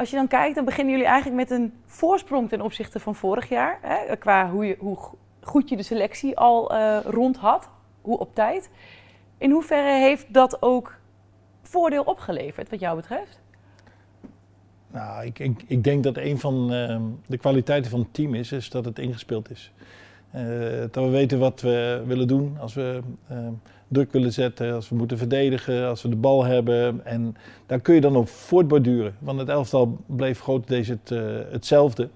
Als je dan kijkt, dan beginnen jullie eigenlijk met een voorsprong ten opzichte van vorig jaar. Hè? Qua hoe, je, hoe goed je de selectie al uh, rond had, hoe op tijd. In hoeverre heeft dat ook voordeel opgeleverd, wat jou betreft? Nou, ik, ik, ik denk dat een van uh, de kwaliteiten van het team is, is dat het ingespeeld is. Uh, dat we weten wat we willen doen als we uh, druk willen zetten, als we moeten verdedigen, als we de bal hebben. En daar kun je dan op voortborduren. Want het elftal bleef grotendeels uh, hetzelfde.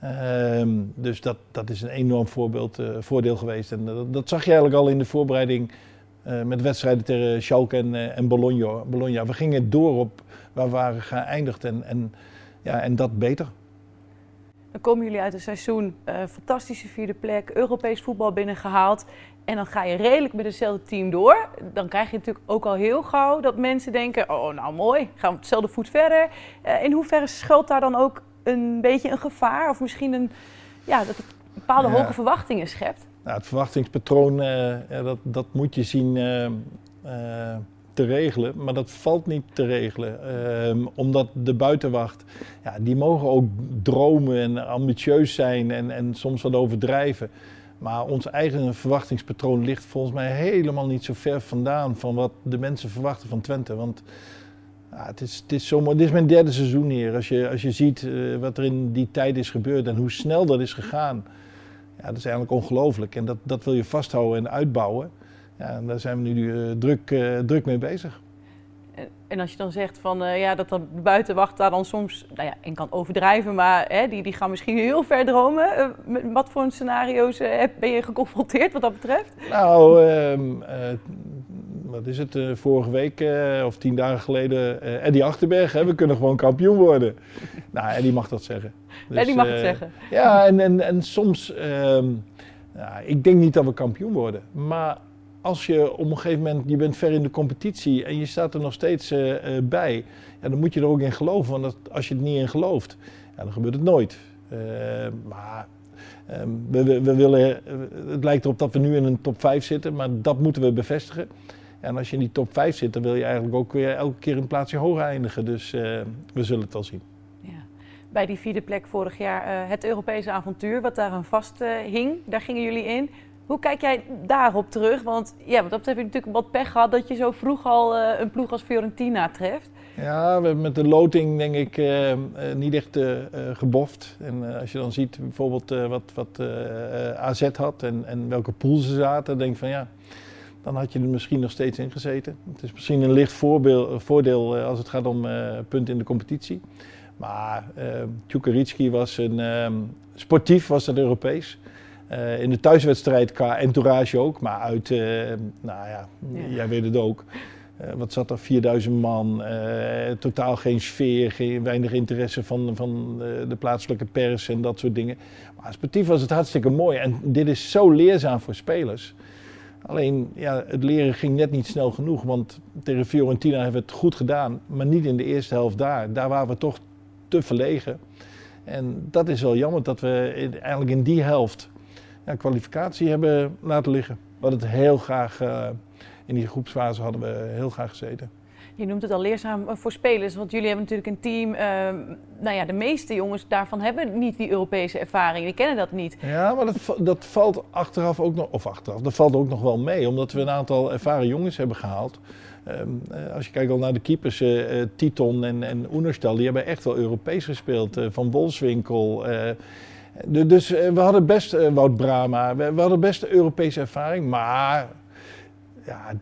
Ehm, dus dat, dat is een enorm voorbeeld, voordeel geweest. En dat, dat, zag je eigenlijk al in de voorbereiding met wedstrijden tegen Schalke en, en Bologna. Bologna. We gingen door op waar we waren geëindigd en, en, ja, en dat beter. Dan komen jullie uit een seizoen, uh, fantastische vierde plek, Europees voetbal binnengehaald. En dan ga je redelijk met hetzelfde team door. Dan krijg je natuurlijk ook al heel gauw dat mensen denken: oh, nou mooi, gaan we hetzelfde voet verder. Uh, in hoeverre schuilt daar dan ook een beetje een gevaar? Of misschien een, ja, dat het bepaalde ja. hoge verwachtingen schept? Nou, het verwachtingspatroon, uh, dat, dat moet je zien te regelen, maar dat valt niet te regelen. Um, omdat de buitenwacht, ja, die mogen ook dromen en ambitieus zijn en, en soms wat overdrijven. Maar ons eigen verwachtingspatroon ligt volgens mij helemaal niet zo ver vandaan van wat de mensen verwachten van Twente. Want ja, het, is, het, is dit is mijn derde seizoen hier. Als je, als je ziet uh, wat er in die tijd is gebeurd en hoe snel dat is gegaan. Ja, dat is eigenlijk ongelooflijk. En dat, dat wil je vasthouden en uitbouwen. Ja, en daar zijn we nu uh, druk, uh, druk mee bezig. En, als je dan zegt van, uh, ja, dat de buitenwacht daar dan soms, nou ja, en kan overdrijven, maar hè, die, die gaan misschien heel ver dromen. met wat voor scenario's ben je geconfronteerd wat dat betreft? Nou, um, wat is het, vorige week of tien dagen geleden, Eddie Achterberg, hè, we kunnen gewoon kampioen worden. nou, Eddie mag dat zeggen. Dus, Eddie mag het zeggen. Ja, en, en, en soms, um, nou, ik denk niet dat we kampioen worden, maar als je op een gegeven moment, je bent ver in de competitie en je staat er nog steeds uh, uh, bij, ja, dan moet je er ook in geloven. Want als je er niet in gelooft, ja, dan gebeurt het nooit. Uh, maar um, we, we, willen, het lijkt erop dat we nu in een top 5 zitten, maar dat moeten we bevestigen. En als je in die top 5 zit, dan wil je eigenlijk ook weer elke keer een plaatsje hoger eindigen. Dus we zullen het wel zien. Ja. Bij die vierde plek vorig jaar, het Europese avontuur, wat daar aan vast hing, daar gingen jullie in. Hoe kijk jij daarop terug? Want ja, wat dat betreft heb je natuurlijk wat pech gehad dat je zo vroeg al uh, een ploeg als Fiorentina treft. Ja, we hebben met de loting denk ik uh, uh, niet echt geboft. En als je dan ziet bijvoorbeeld wat, wat AZ had en, en welke pool ze zaten, denk ik van ja, dan had je er misschien nog steeds in gezeten. Het is misschien een licht voorbeeld, voordeel als het gaat om punten in de competitie. Maar uh, was een sportief, was dat Europees. Uh, in de thuiswedstrijd qua entourage ook, maar uit, uh, nou ja, ja, jij weet het ook. Uh, wat zat er? 4000 man, totaal geen sfeer, geen, weinig interesse van, van de plaatselijke pers en dat soort dingen. Maar sportief was het hartstikke mooi en dit is zo leerzaam voor spelers. Alleen, ja, het leren ging net niet snel genoeg, want tegen Fiorentina hebben we het goed gedaan, maar niet in de eerste helft daar. Daar waren we toch te verlegen. En dat is wel jammer dat we eigenlijk in die helft ja, kwalificatie hebben laten liggen. We hadden het heel graag, uh, in die groepsfase hadden we heel graag gezeten. Je noemt het al leerzaam eh, voor spelers, want jullie hebben natuurlijk een team. Uh, nou ja, de meeste jongens daarvan hebben niet die Europese ervaring, die kennen dat niet. Ja, maar dat, dat valt achteraf ook nog, of achteraf, dat valt ook nog wel mee, omdat we een aantal ervaren jongens hebben gehaald. Um, als je kijkt al naar de keepers, uh, Titon en, en Oenerstal, die hebben echt wel Europees gespeeld. van Wolfswinkel. Dus eh, we hadden best, uh, Wout Brama, we, we, hadden best Europese ervaring, maar ja,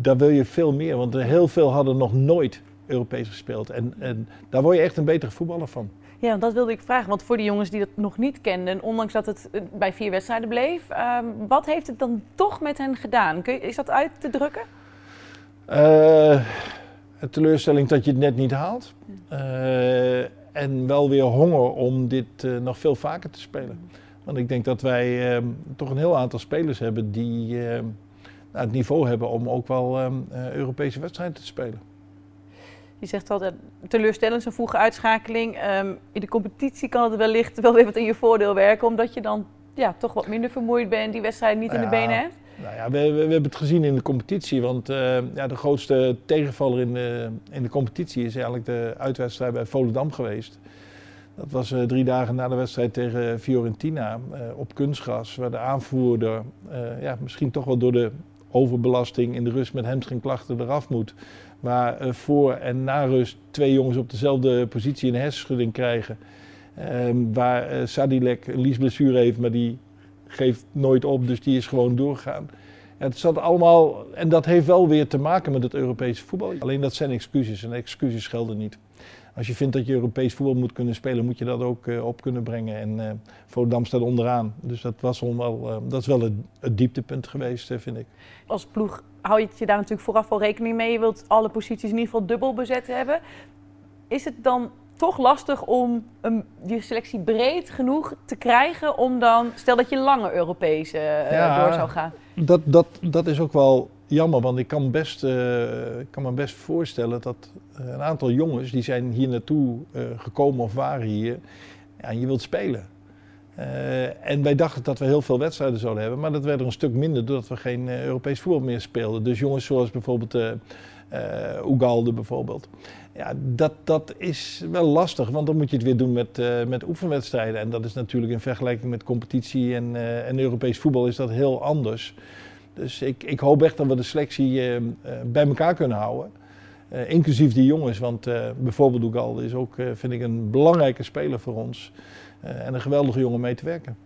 daar wil je veel meer. Want heel veel hadden nog nooit Europees gespeeld. En, en daar word je echt een betere voetballer van. Ja, dat wilde ik vragen. Want voor die jongens die dat nog niet kenden, ondanks dat het eh, bij vier wedstrijden bleef, uh, wat heeft het dan toch met hen gedaan? Kun je, is dat uit te drukken? Uh, teleurstelling dat je het net niet haalt en wel weer honger om dit uh, nog veel vaker te spelen. Want ik denk dat wij uh, toch een heel aantal spelers hebben die uh, het niveau hebben om ook wel ehm, Europese wedstrijden te spelen. Je zegt altijd teleurstellend, zo'n vroege uitschakeling. Um, in de competitie kan het wellicht wel weer wat in je voordeel werken, omdat je dan ja, toch wat minder vermoeid bent, die wedstrijden niet in de benen hebt. Nou ja, we, we, hebben het gezien in de competitie. Want uh, ja, de grootste tegenvaller in de, in de competitie is eigenlijk de uitwedstrijd bij Volendam geweest. Dat was uh, drie dagen na de wedstrijd tegen Fiorentina uh, op kunstgras. Waar de aanvoerder ja, misschien toch wel door de overbelasting in de rust met hamstringklachten eraf moet. Waar voor en na rust twee jongens op dezelfde positie een hersenschudding krijgen. Ehm, waar Sadilek een liesblessure heeft, maar die geeft nooit op, dus die is gewoon doorgegaan. Het zat allemaal, en dat heeft wel weer te maken met het Europese voetbal. Alleen dat zijn excuses en excuses gelden niet. Als je vindt dat je Europees voetbal moet kunnen spelen, moet je dat ook uh, op kunnen brengen. En uh, Volendam onderaan. Dus dat, was wel, uh, dat is wel het, dieptepunt geweest, vind ik. Als ploeg hou je je daar natuurlijk vooraf wel rekening mee. Je wilt alle posities in ieder geval dubbel bezet hebben. Is het dan toch lastig om een, die selectie breed genoeg te krijgen om dan, stel dat je lange Europees uh, door zou gaan. Dat, dat, dat is ook wel jammer, want ik kan, best, uh, kan me best voorstellen dat uh, een aantal jongens die zijn hier naartoe gekomen of waren hier, ja, en je wilt spelen. en wij dachten dat we heel veel wedstrijden zouden hebben, maar dat werd er een stuk minder doordat we geen Europees voetbal meer speelden. Dus jongens zoals bijvoorbeeld Ugalde bijvoorbeeld ja, dat, dat is wel lastig, want dan moet je het weer doen met, uh, met oefenwedstrijden. En dat is natuurlijk in vergelijking met competitie en, uh, en Europees voetbal is dat heel anders. Dus ik, ik hoop echt dat we de selectie uh, bij elkaar kunnen houden. inclusief die jongens, want bijvoorbeeld Oegalde is ook, vind ik, een belangrijke speler voor ons. en een geweldige jongen mee te werken.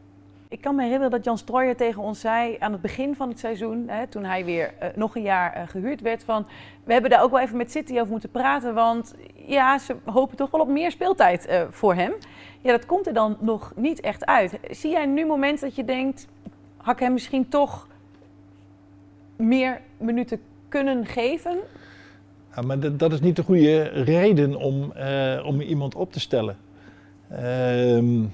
Ik kan me herinneren dat Jan Strooijer tegen ons zei aan het begin van het seizoen, hè, toen hij weer uh, nog een jaar uh, gehuurd werd, van we hebben daar ook wel even met City over moeten praten, want ja, ze hopen toch wel op meer speeltijd uh, voor hem. Ja, dat komt er dan nog niet echt uit. Zie jij nu momenten dat je denkt, had ik hem misschien toch meer minuten kunnen geven? Ja, maar dat is niet de goede reden om, om iemand op te stellen. Ehm,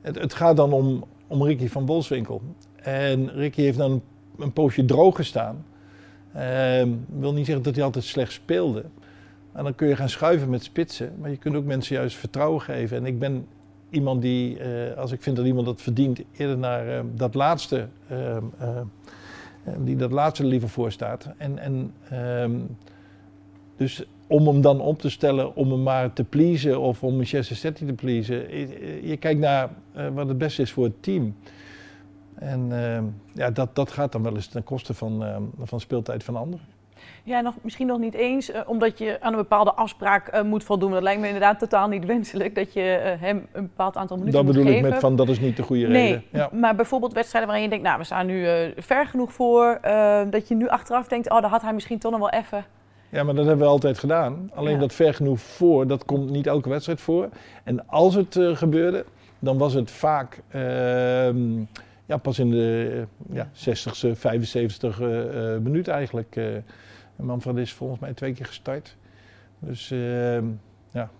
het, het gaat dan om, om Ricky van Bolswinkel. En Ricky heeft dan een poosje droog gestaan. Uh, wil niet zeggen dat hij altijd slecht speelde. En dan kun je gaan schuiven met spitsen. Maar je kunt ook mensen juist vertrouwen geven. En ik ben iemand die, uh, als ik vind dat iemand dat verdient, eerder naar uh, dat laatste, ehm, eh, die dat laatste liever voor staat. En, en ehm, dus om hem dan op te stellen om hem maar te pleasen of om Manchester City te pleasen. Je, kijkt naar uh, wat het beste is voor het team. En uh, ja, dat, dat gaat dan wel eens ten koste van, uh, van speeltijd van anderen. Ja, nog, misschien nog niet eens, omdat je aan een bepaalde afspraak moet voldoen. Dat lijkt me inderdaad totaal niet wenselijk, dat je hem een bepaald aantal minuten dat moet geven. Dat bedoel ik met van, dat is niet de goede nee, reden. Ja. maar bijvoorbeeld wedstrijden waarin je denkt, nou, we staan nu ver genoeg voor. dat je nu achteraf denkt, oh, daar had hij misschien toch nog wel even ja, maar dat hebben we altijd gedaan. Alleen dat ver genoeg voor, dat komt niet elke wedstrijd voor. En als het uh, gebeurde, dan was het vaak uh, ja, pas in de ja, 60ste, 75 uh, minuut eigenlijk. Manfred is volgens mij twee keer gestart. Dus ehm, ja.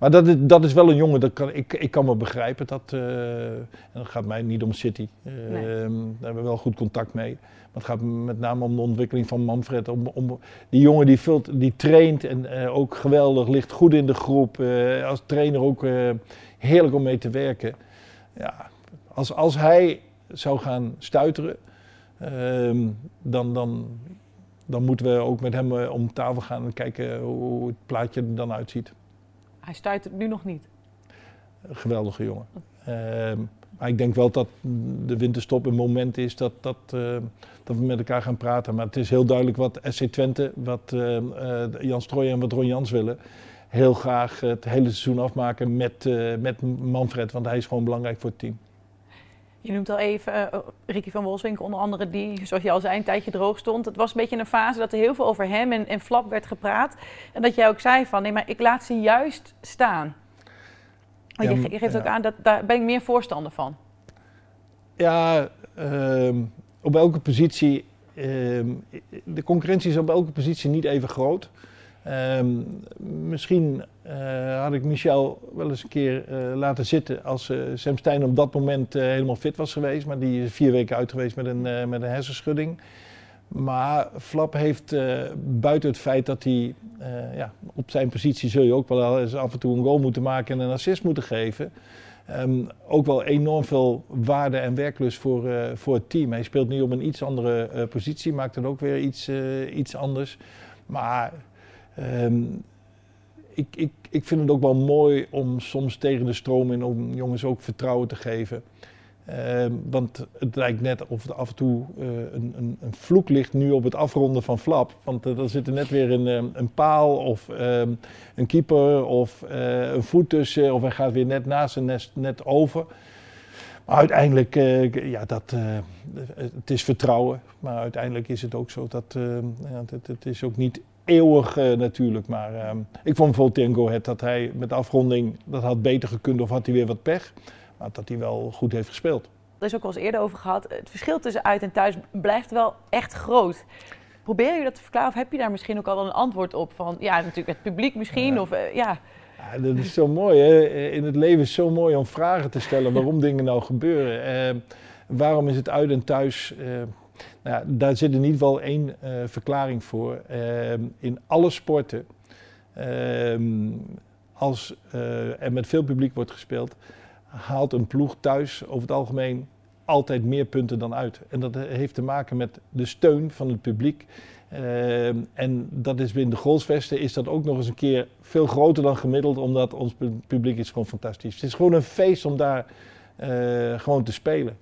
Maar dat is, dat is wel een jongen, dat kan, ik, ik kan me begrijpen. Dat, en dat gaat mij niet om City. Nee. Ehm, daar hebben we wel goed contact mee. Maar het gaat met name om de ontwikkeling van Manfred. Om, om die jongen die, vult, die traint en uh, ook geweldig, ligt goed in de groep. Als trainer ook heerlijk om mee te werken. Ja, als, als hij zou gaan stuiteren, ehm, dan, dan, dan moeten we ook met hem om tafel gaan en kijken hoe het plaatje er dan uitziet. Hij stuitert nu nog niet? Geweldige jongen. Ehm, maar ik denk wel dat de winterstop een moment is dat, dat, uh, dat we met elkaar gaan praten. Maar het is heel duidelijk wat SC Twente, wat uh, uh, Jan Strooijen en wat Ron Jans willen. Heel graag het hele seizoen afmaken met, met Manfred, want hij is gewoon belangrijk voor het team. Je noemt al even Ricky van Wolfswinkel, onder andere, die, zoals je al zei, een tijdje droog stond. Het was een beetje een fase dat er heel veel over hem en, en Flap werd gepraat. En dat jij ook zei van, nee, maar ik laat ze juist staan. Maar je, je, geeft ook aan, dat, daar ben ik meer voorstander van. Ja, um, op elke positie. Um, de concurrentie is op elke positie niet even groot. Um, misschien uh, had ik Michel wel eens een keer uh, laten zitten als uh, Sam Stein op dat moment helemaal fit was geweest. Maar die is vier weken uit geweest met een, met een hersenschudding. Maar Flap heeft buiten het feit dat hij ja, op zijn positie zul je ook wel eens af en toe een goal moeten maken en een assist moeten geven. Um, ook wel enorm veel waarde en werklust voor, voor het team. Hij speelt nu op een iets andere positie, maakt dan ook weer iets, iets anders. Maar um, ik, ik, ik vind het ook wel mooi om soms tegen de stroom in om jongens ook vertrouwen te geven. Ehm, want het lijkt net of af en toe uh, een, een, een, vloek ligt nu op het afronden van Flap. Want uh, er zit er net weer een, um, een paal of um, een keeper of een voet tussen. Of hij gaat weer net naast en net, net over. Maar uiteindelijk, ja, dat, het is vertrouwen. Maar uiteindelijk is het ook zo dat het, het, is ook niet eeuwig natuurlijk. Maar ik vond bijvoorbeeld tegen Go Ahead dat hij met de afronding, dat had beter gekund of had hij weer wat pech. Maar dat hij wel goed heeft gespeeld. Er is ook al eens eerder over gehad. Het verschil tussen uit en thuis blijft wel echt groot. Probeer je dat te verklaren of heb je daar misschien ook al een antwoord op? Van ja, natuurlijk het publiek misschien. Ja. Of, uh, ja. ja. dat is zo mooi. Hè? In het leven is zo mooi om vragen te stellen waarom dingen nou gebeuren. Uh, waarom is het uit en thuis? Nou daar zit in ieder geval één verklaring voor. in alle sporten, als er met veel publiek wordt gespeeld, haalt een ploeg thuis over het algemeen altijd meer punten dan uit. En dat heeft te maken met de steun van het publiek. Uh, en dat is binnen de goalsvesten is dat ook nog eens een keer veel groter dan gemiddeld, omdat ons publiek is gewoon fantastisch. Het is gewoon een feest om daar uh, gewoon te spelen.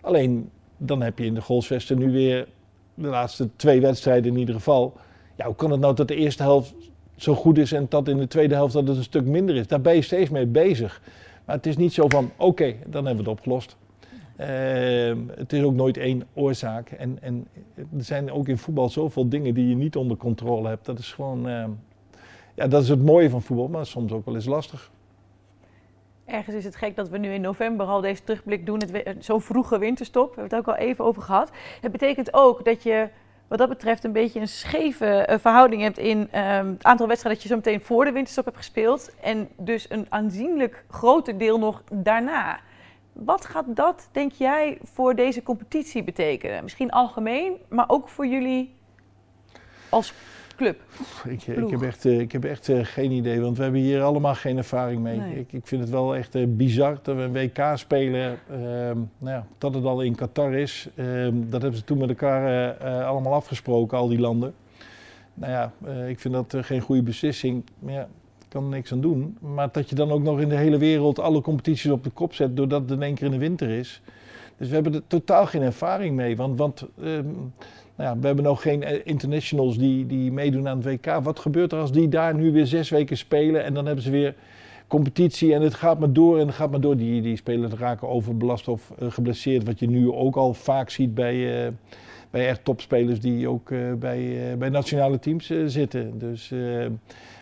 Alleen dan heb je in de goalsvesten nu weer de laatste twee wedstrijden in ieder geval. Ja, hoe kan het nou dat de eerste helft zo goed is en dat in de tweede helft dat het een stuk minder is? Daar ben je steeds mee bezig. Maar het is niet zo van, oké, dan hebben we het opgelost. Uh, het is ook nooit één oorzaak. En, en, er zijn ook in voetbal zoveel dingen die je niet onder controle hebt. Dat is gewoon, uh, ja, dat is het mooie van voetbal, maar soms ook wel eens lastig. Ergens is het gek dat we nu in november al deze terugblik doen, zo'n vroege winterstop. We hebben het ook al even over gehad. Het betekent ook dat je wat dat betreft een beetje een scheve uh, verhouding hebt in um, het aantal wedstrijden dat je zo meteen voor de winterstop hebt gespeeld. En dus een aanzienlijk groter deel nog daarna. Wat gaat dat, denk jij, voor deze competitie betekenen? Misschien algemeen, maar ook voor jullie als club? Ik, ik, heb echt, eh, ik heb echt geen idee, want we hebben hier allemaal geen ervaring mee. Nee. Ik, ik, vind het wel echt uh, bizar dat we een WK spelen. Ehm, nou ja, dat het al in Qatar is. Ehm, dat hebben ze toen met elkaar allemaal afgesproken, al die landen. Nou ja, ik vind dat geen goede beslissing. Ja, ik kan er niks aan doen. Maar dat je dan ook nog in de hele wereld alle competities op de kop zet, doordat het in één keer in de winter is. Dus we hebben er totaal geen ervaring mee. Want, want ehm, nou ja, we hebben nog geen eh, internationals die, die meedoen aan het WK. Wat gebeurt er als die daar nu weer zes weken spelen en dan hebben ze weer competitie en het gaat maar door en het gaat maar door. Die, die spelers raken overbelast of uh, geblesseerd, wat je nu ook al vaak ziet bij, uh, bij echt topspelers die ook bij, bij nationale teams zitten. Dus,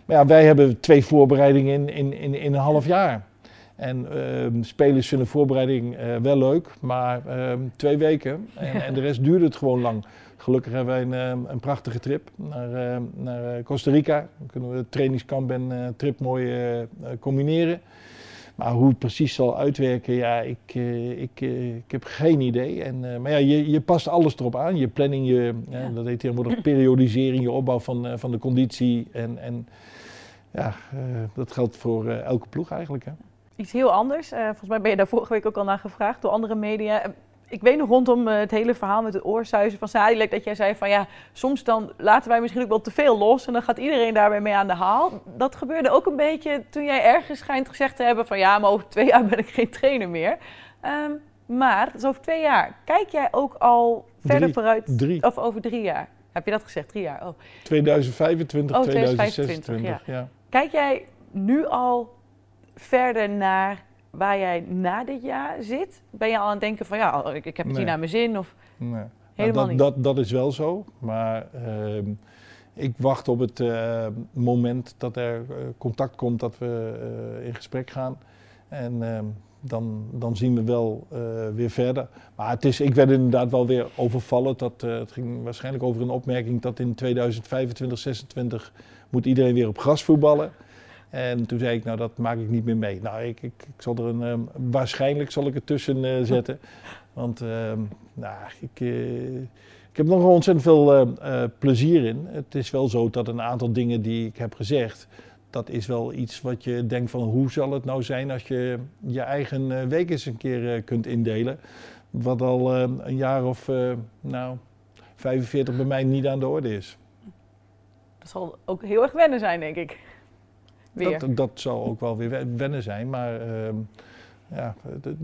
maar ja, wij hebben twee voorbereidingen in, in, in, in een half jaar. En uh, spelers vinden voorbereiding uh, wel leuk, maar uh, twee weken. En, en, de rest duurt het gewoon lang. Gelukkig hebben wij een, ehm, een prachtige trip naar, ehm, naar eh, Costa Rica. Dan kunnen we trainingskamp en uh, trip mooi combineren. Maar hoe het precies zal uitwerken, ja, ik, ik, ik heb geen idee. En, maar ja, je, je past alles erop aan. Je planning, je, ja. dat heet tegenwoordig periodisering, je opbouw van, van de conditie. En, en ja, dat geldt voor elke ploeg eigenlijk. Hè. Iets heel anders. volgens mij ben je daar vorige week ook al naar gevraagd door andere media ik weet nog rondom eh, het hele verhaal met het oorsuizen van Sadilek dat jij zei van ja, soms dan laten wij misschien ook wel te veel los en dan gaat iedereen daarbij mee aan de haal. Dat gebeurde ook een beetje toen jij ergens schijnt gezegd te hebben van ja, maar over twee jaar ben ik geen trainer meer. Um, maar dat is over twee jaar. Kijk jij ook al verder vooruit? Drie. Of over drie jaar? Heb je dat gezegd? Drie jaar? Oh. 2025, oh, 2026. Ja. ja. Kijk jij nu al verder naar waar jij na dit jaar zit? Ben je al aan het denken van ja, ik, ik heb het hier naar mijn zin? Of nee. Helemaal nou, dat, niet? Dat, dat is wel zo, maar uh, ik wacht op het uh, moment dat er uh, contact komt, dat we eh, in gesprek gaan. En ehm, dan, dan zien we wel weer verder. Maar het is, ik werd inderdaad wel weer overvallen. Dat, het ging waarschijnlijk over een opmerking dat in 2025, 2026 moet iedereen weer op gras voetballen. En toen zei ik, nou dat maak ik niet meer mee. Nou, ik, ik, ik zal er een, um, waarschijnlijk zal ik het tussen uh, zetten. Want uh, nou, ik, uh, ik heb nog ontzettend veel plezier in. Het is wel zo dat een aantal dingen die ik heb gezegd, dat is wel iets wat je denkt van hoe zal het nou zijn als je je eigen week eens een keer kunt indelen. Wat al een jaar of nou, 45 bij mij niet aan de orde is. Dat zal ook heel erg wennen zijn, denk ik. Weer. Dat, dat zal ook wel weer wennen zijn, maar uh, ja,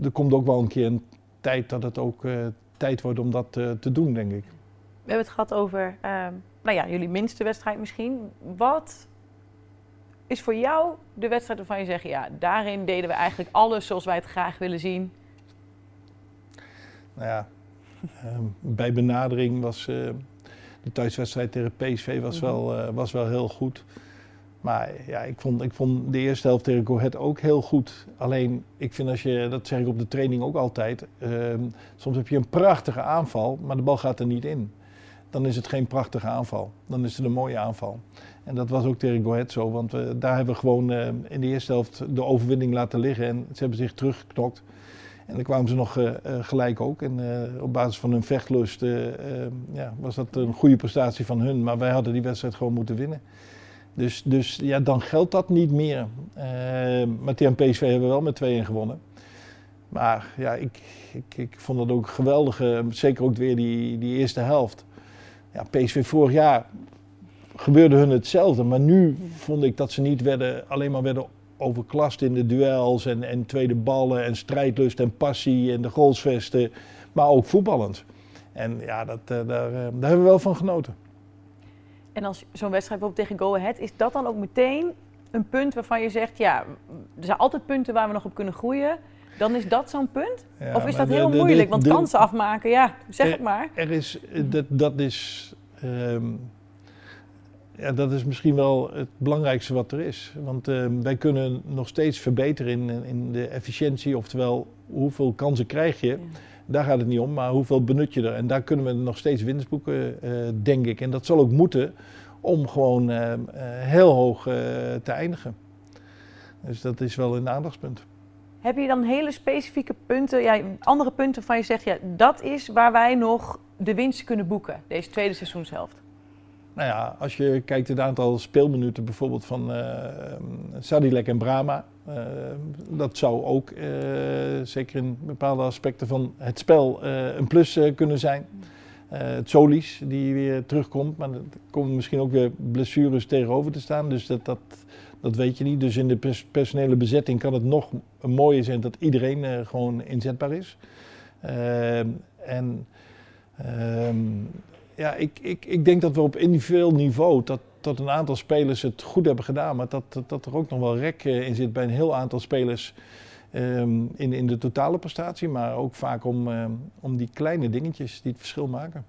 er komt ook wel een keer een tijd dat het ook uh, tijd wordt om dat uh, te doen, denk ik. We hebben het gehad over, uh, nou ja, jullie minste wedstrijd misschien. Wat is voor jou de wedstrijd waarvan je zegt, ja, daarin deden we eigenlijk alles zoals wij het graag willen zien? Nou ja, ehm, bij benadering was de thuiswedstrijd tegen PSV was, mhm. wel, uh, was wel heel goed. Maar ja, ik vond, ik vond de eerste helft tegen Go ook heel goed. Alleen, ik vind als je, dat zeg ik op de training ook altijd, uh, soms heb je een prachtige aanval, maar de bal gaat er niet in. Dan is het geen prachtige aanval. Dan is het een mooie aanval. En dat was ook tegen Go zo, want we, daar hebben we gewoon uh, in de eerste helft de overwinning laten liggen. En ze hebben zich teruggeknokt. En dan kwamen ze nog uh, gelijk ook. En op basis van hun vechtlust ja, was dat een goede prestatie van hun. Maar wij hadden die wedstrijd gewoon moeten winnen. Dus, dus ja, dan geldt dat niet meer. maar tegen PSV hebben we wel met 2-1 gewonnen. Maar ja, ik, ik, ik vond dat ook geweldig. zeker ook weer die, die eerste helft. Ja, PSV vorig jaar gebeurde hun hetzelfde. Maar nu vond ik dat ze niet werden, alleen maar werden overklast in de duels en, en tweede ballen en strijdlust en passie en de goalsvesten, maar ook voetballend. En ja, dat, uh, daar, uh, daar hebben we wel van genoten. En als zo'n wedstrijd bijvoorbeeld tegen Go Ahead, is dat dan ook meteen een punt waarvan je zegt, ja, er zijn altijd punten waar we nog op kunnen groeien. Dan is dat zo'n punt? Ja, of is dat heel moeilijk? want kansen afmaken, ja, zeg er, het maar. Er is, dat, dat is... Um, ja, dat is misschien wel het belangrijkste wat er is. Want uh, wij kunnen nog steeds verbeteren in, in de efficiëntie, oftewel hoeveel kansen krijg je. Daar gaat het niet om, maar hoeveel benut je er. En daar kunnen we nog steeds winst boeken, uh, denk ik. En dat zal ook moeten om gewoon uh, heel hoog te eindigen. Dus dat is wel een aandachtspunt. Heb je dan hele specifieke punten, ja, andere punten van je zegt, ja, dat is waar wij nog de winst kunnen boeken, deze tweede seizoenshelft? Nou ja, als je kijkt het aantal speelminuten bijvoorbeeld van uh, Sadilek en Brama, uh, dat zou ook uh, zeker in bepaalde aspecten van het spel een plus kunnen zijn. het Solis die weer terugkomt, maar er komen misschien ook weer blessures tegenover te staan, dus dat, dat, dat weet je niet. Dus in de pers personele bezetting kan het nog mooier zijn dat iedereen gewoon inzetbaar is. en um, ja, ik, ik, ik denk dat we op individueel niveau, dat, dat een aantal spelers het goed hebben gedaan, maar dat, dat, dat er ook nog wel rek eh, in zit bij een heel aantal spelers um, in, in de totale prestatie, maar ook vaak om, um, om die kleine dingetjes die het verschil maken.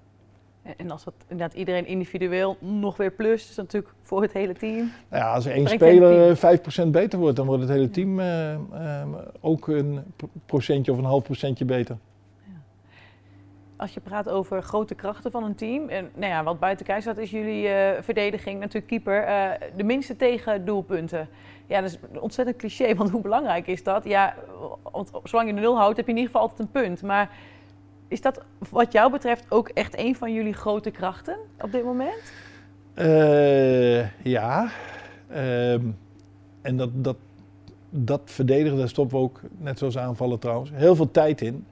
En als dat inderdaad iedereen individueel nog weer plus, is dat natuurlijk voor het hele team. Nou ja, als één speler 5% beter wordt, dan wordt het hele team uh, uh, ook een procentje of een half procentje beter als je praat over grote krachten van een team. En nou ja, wat buiten kijf staat is jullie uh, verdediging, natuurlijk keeper. Uh, de minste tegen doelpunten. Ja, dat is een ontzettend cliché, want hoe belangrijk is dat? Ja, zolang je de nul houdt, heb je in ieder geval altijd een punt. Maar is dat wat jou betreft ook echt een van jullie grote krachten op dit moment? Uh, ja. Ehm, en dat, dat, dat verdedigen, daar stoppen we ook, net zoals aanvallen trouwens, heel veel tijd in.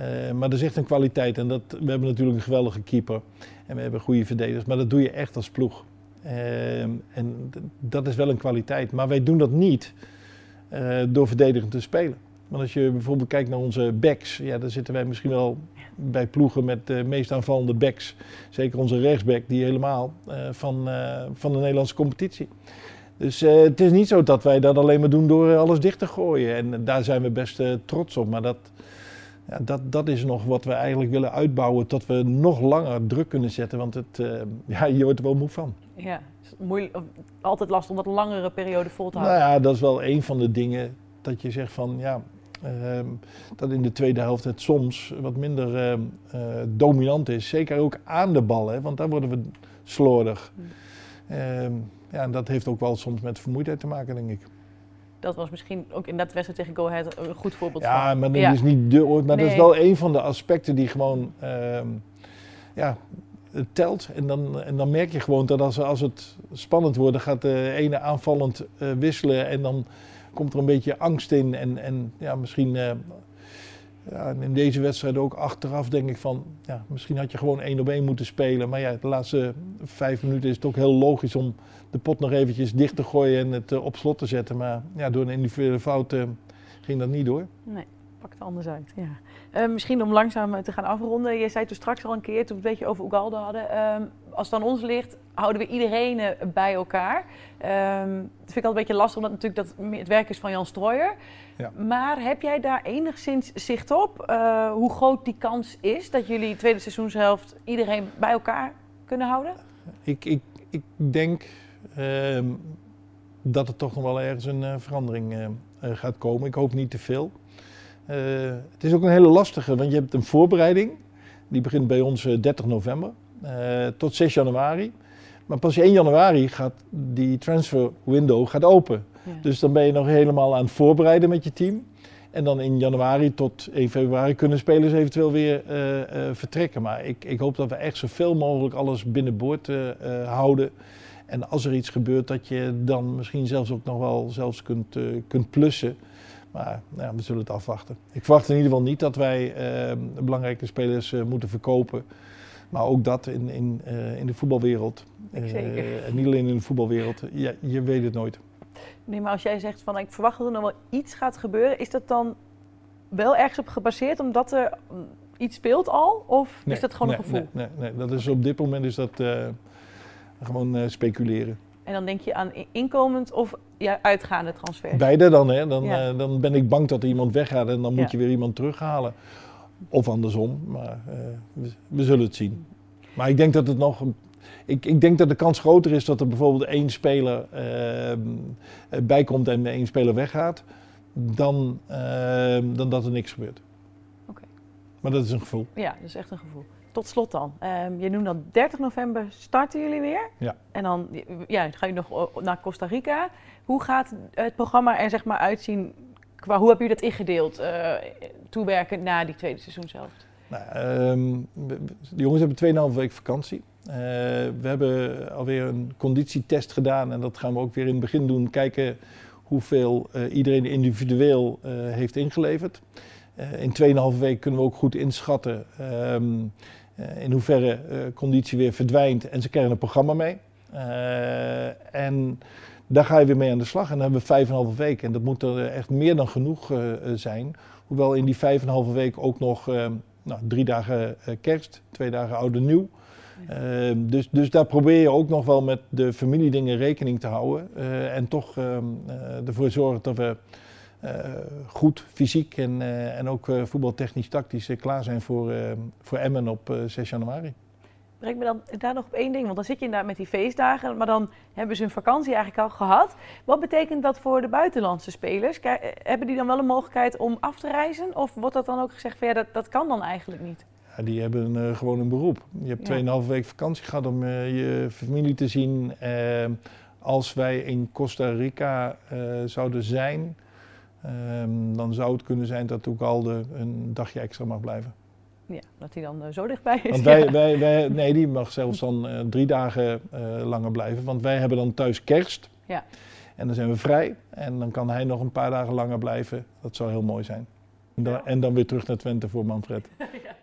Uh, maar er is echt een kwaliteit. En dat, we hebben natuurlijk een geweldige keeper. En we hebben goede verdedigers. Maar dat doe je echt als ploeg. Uh, en dat is wel een kwaliteit. Maar wij doen dat niet uh, door verdedigend te spelen. Want als je bijvoorbeeld kijkt naar onze backs. Ja, dan zitten wij misschien wel bij ploegen met de meest aanvallende backs. Zeker onze rechtsback, die helemaal van, van de Nederlandse competitie. Dus het is niet zo dat wij dat alleen maar doen door alles dicht te gooien. En daar zijn we best trots op. Maar dat, ja, dat, dat is nog wat we eigenlijk willen uitbouwen, tot we nog langer druk kunnen zetten. Want het, uh, ja, je wordt er wel moe van. Ja, is moeilijk, altijd lastig om wat langere periode vol te houden. Nou ja, dat is wel een van de dingen dat je zegt van ja, uh, dat in de tweede helft het soms wat minder uh, dominant is. Zeker ook aan de bal, hè, want daar worden we slordig. Hmm. ja, en dat heeft ook wel soms met vermoeidheid te maken, denk ik dat was misschien ook in dat wedstrijd tegen Go Ahead een goed voorbeeld ja, van. Maar dat is niet de, maar dat is wel een van de aspecten die gewoon, uh, ja, het telt. En dan, en dan merk je gewoon dat als, als het spannend wordt, dan gaat de ene aanvallend uh, wisselen en dan komt er een beetje angst in. En, en ja, misschien uh, ja, in deze wedstrijd ook achteraf denk ik van, ja, misschien had je gewoon één op één moeten spelen. Maar ja, de laatste vijf minuten is het ook heel logisch om de pot nog eventjes dicht te gooien en het uh, op slot te zetten. Maar ja, door een individuele fout ging dat niet door. Nee, pakt anders uit, ja. Uh, misschien om langzaam te gaan afronden. Je zei toen straks al een keer, toen we het een beetje over Ugalde hadden. Als het aan ons ligt, houden we iedereen uh, bij elkaar. Ehm, dat vind ik altijd een beetje lastig, omdat natuurlijk dat het werk is van Jan Strooijer. Ja. Maar heb jij daar enigszins zicht op? Eh, hoe groot die kans is dat jullie tweede seizoenshelft iedereen bij elkaar kunnen houden? Ik, ik, ik denk ehm, dat er toch nog wel ergens een eh, verandering gaat komen. Ik hoop niet te veel. Het is ook een hele lastige, want je hebt een voorbereiding. Die begint bij ons 30 eh, november tot 6 januari. Maar pas 1 januari gaat die transfer window gaat open. Ja. Dus dan ben je nog helemaal aan het voorbereiden met je team. En dan in januari tot 1 februari kunnen spelers eventueel weer uh, uh, vertrekken. Maar ik, ik, hoop dat we echt zoveel mogelijk alles binnenboord houden. En als er iets gebeurt, dat je dan misschien zelfs ook nog wel zelfs kunt, kunt plussen. Maar nou ja, we zullen het afwachten. Ik verwacht in ieder geval niet dat wij uh, belangrijke spelers uh, moeten verkopen. Maar ook dat in, in, uh, in de voetbalwereld. Zeker. En niet alleen in de voetbalwereld. Ja, je weet het nooit. Nee, maar als jij zegt van ik verwacht dat er nog wel iets gaat gebeuren, is dat dan wel ergens op gebaseerd omdat er mm, iets speelt al? Of nee, is dat gewoon nee, een gevoel? Nee, nee, nee, dat is op dit moment is dat gewoon speculeren. En dan denk je aan inkomend of ja, uitgaande transfers? Beide dan, hè. Dan, ja. uh, dan ben ik bang dat er iemand weggaat en dan moet ja. je weer iemand terughalen. Of andersom, maar uh, we, we, zullen het zien. Maar ik denk dat het nog. Ik, ik denk dat de kans groter is dat er bijvoorbeeld één speler uh, bij komt en één speler weggaat, dan, dan dat er niks gebeurt. Oké. Maar dat is een gevoel. Ja, dat is echt een gevoel tot slot dan. Um, je noemt dan 30 november starten jullie weer. Ja. En dan ja, ga je nog naar Costa Rica. Hoe gaat het programma er zeg maar uitzien? Qua, hoe heb je dat ingedeeld? Uh, toewerken na die tweede seizoenshelft? Nou, um, de jongens hebben 2,5 week vakantie. Uh, we hebben alweer een conditietest gedaan en dat gaan we ook weer in het begin doen. Kijken hoeveel uh, iedereen individueel heeft ingeleverd. in 2,5 weken kunnen we ook goed inschatten uh, in hoeverre conditie weer verdwijnt en ze krijgen een programma mee. En daar ga je weer mee aan de slag. En dan hebben we vijf en een halve week. En dat moet er echt meer dan genoeg zijn. Hoewel in die vijf en een halve week ook nog nou, drie dagen kerst, twee dagen oude nieuw. Ja. dus, dus daar probeer je ook nog wel met de familiedingen rekening te houden. en toch ervoor zorgen dat we goed fysiek en, en ook voetbaltechnisch tactisch klaar zijn voor, voor Emmen op 6 januari. Breng me dan daar nog op één ding, want dan zit je inderdaad met die feestdagen, maar dan hebben ze hun vakantie eigenlijk al gehad. Wat betekent dat voor de buitenlandse spelers? Kijk, hebben die dan wel een mogelijkheid om af te reizen? Of wordt dat dan ook gezegd van ja, dat, dat kan dan eigenlijk niet? Ja, die hebben een, gewoon een beroep. Je hebt 2,5 ja. week vakantie gehad om je familie te zien. als wij in Costa Rica zouden zijn, Um, dan zou het kunnen zijn dat Oegalde een dagje extra mag blijven. Ja, dat hij dan uh, zo dichtbij is. Want wij, ja. wij, wij, nee, die mag zelfs dan uh, drie dagen uh, langer blijven. Want wij hebben dan thuis kerst. Ja. En dan zijn we vrij. En dan kan hij nog een paar dagen langer blijven. Dat zou heel mooi zijn. En dan, ja. en dan weer terug naar Twente voor Manfred. ja,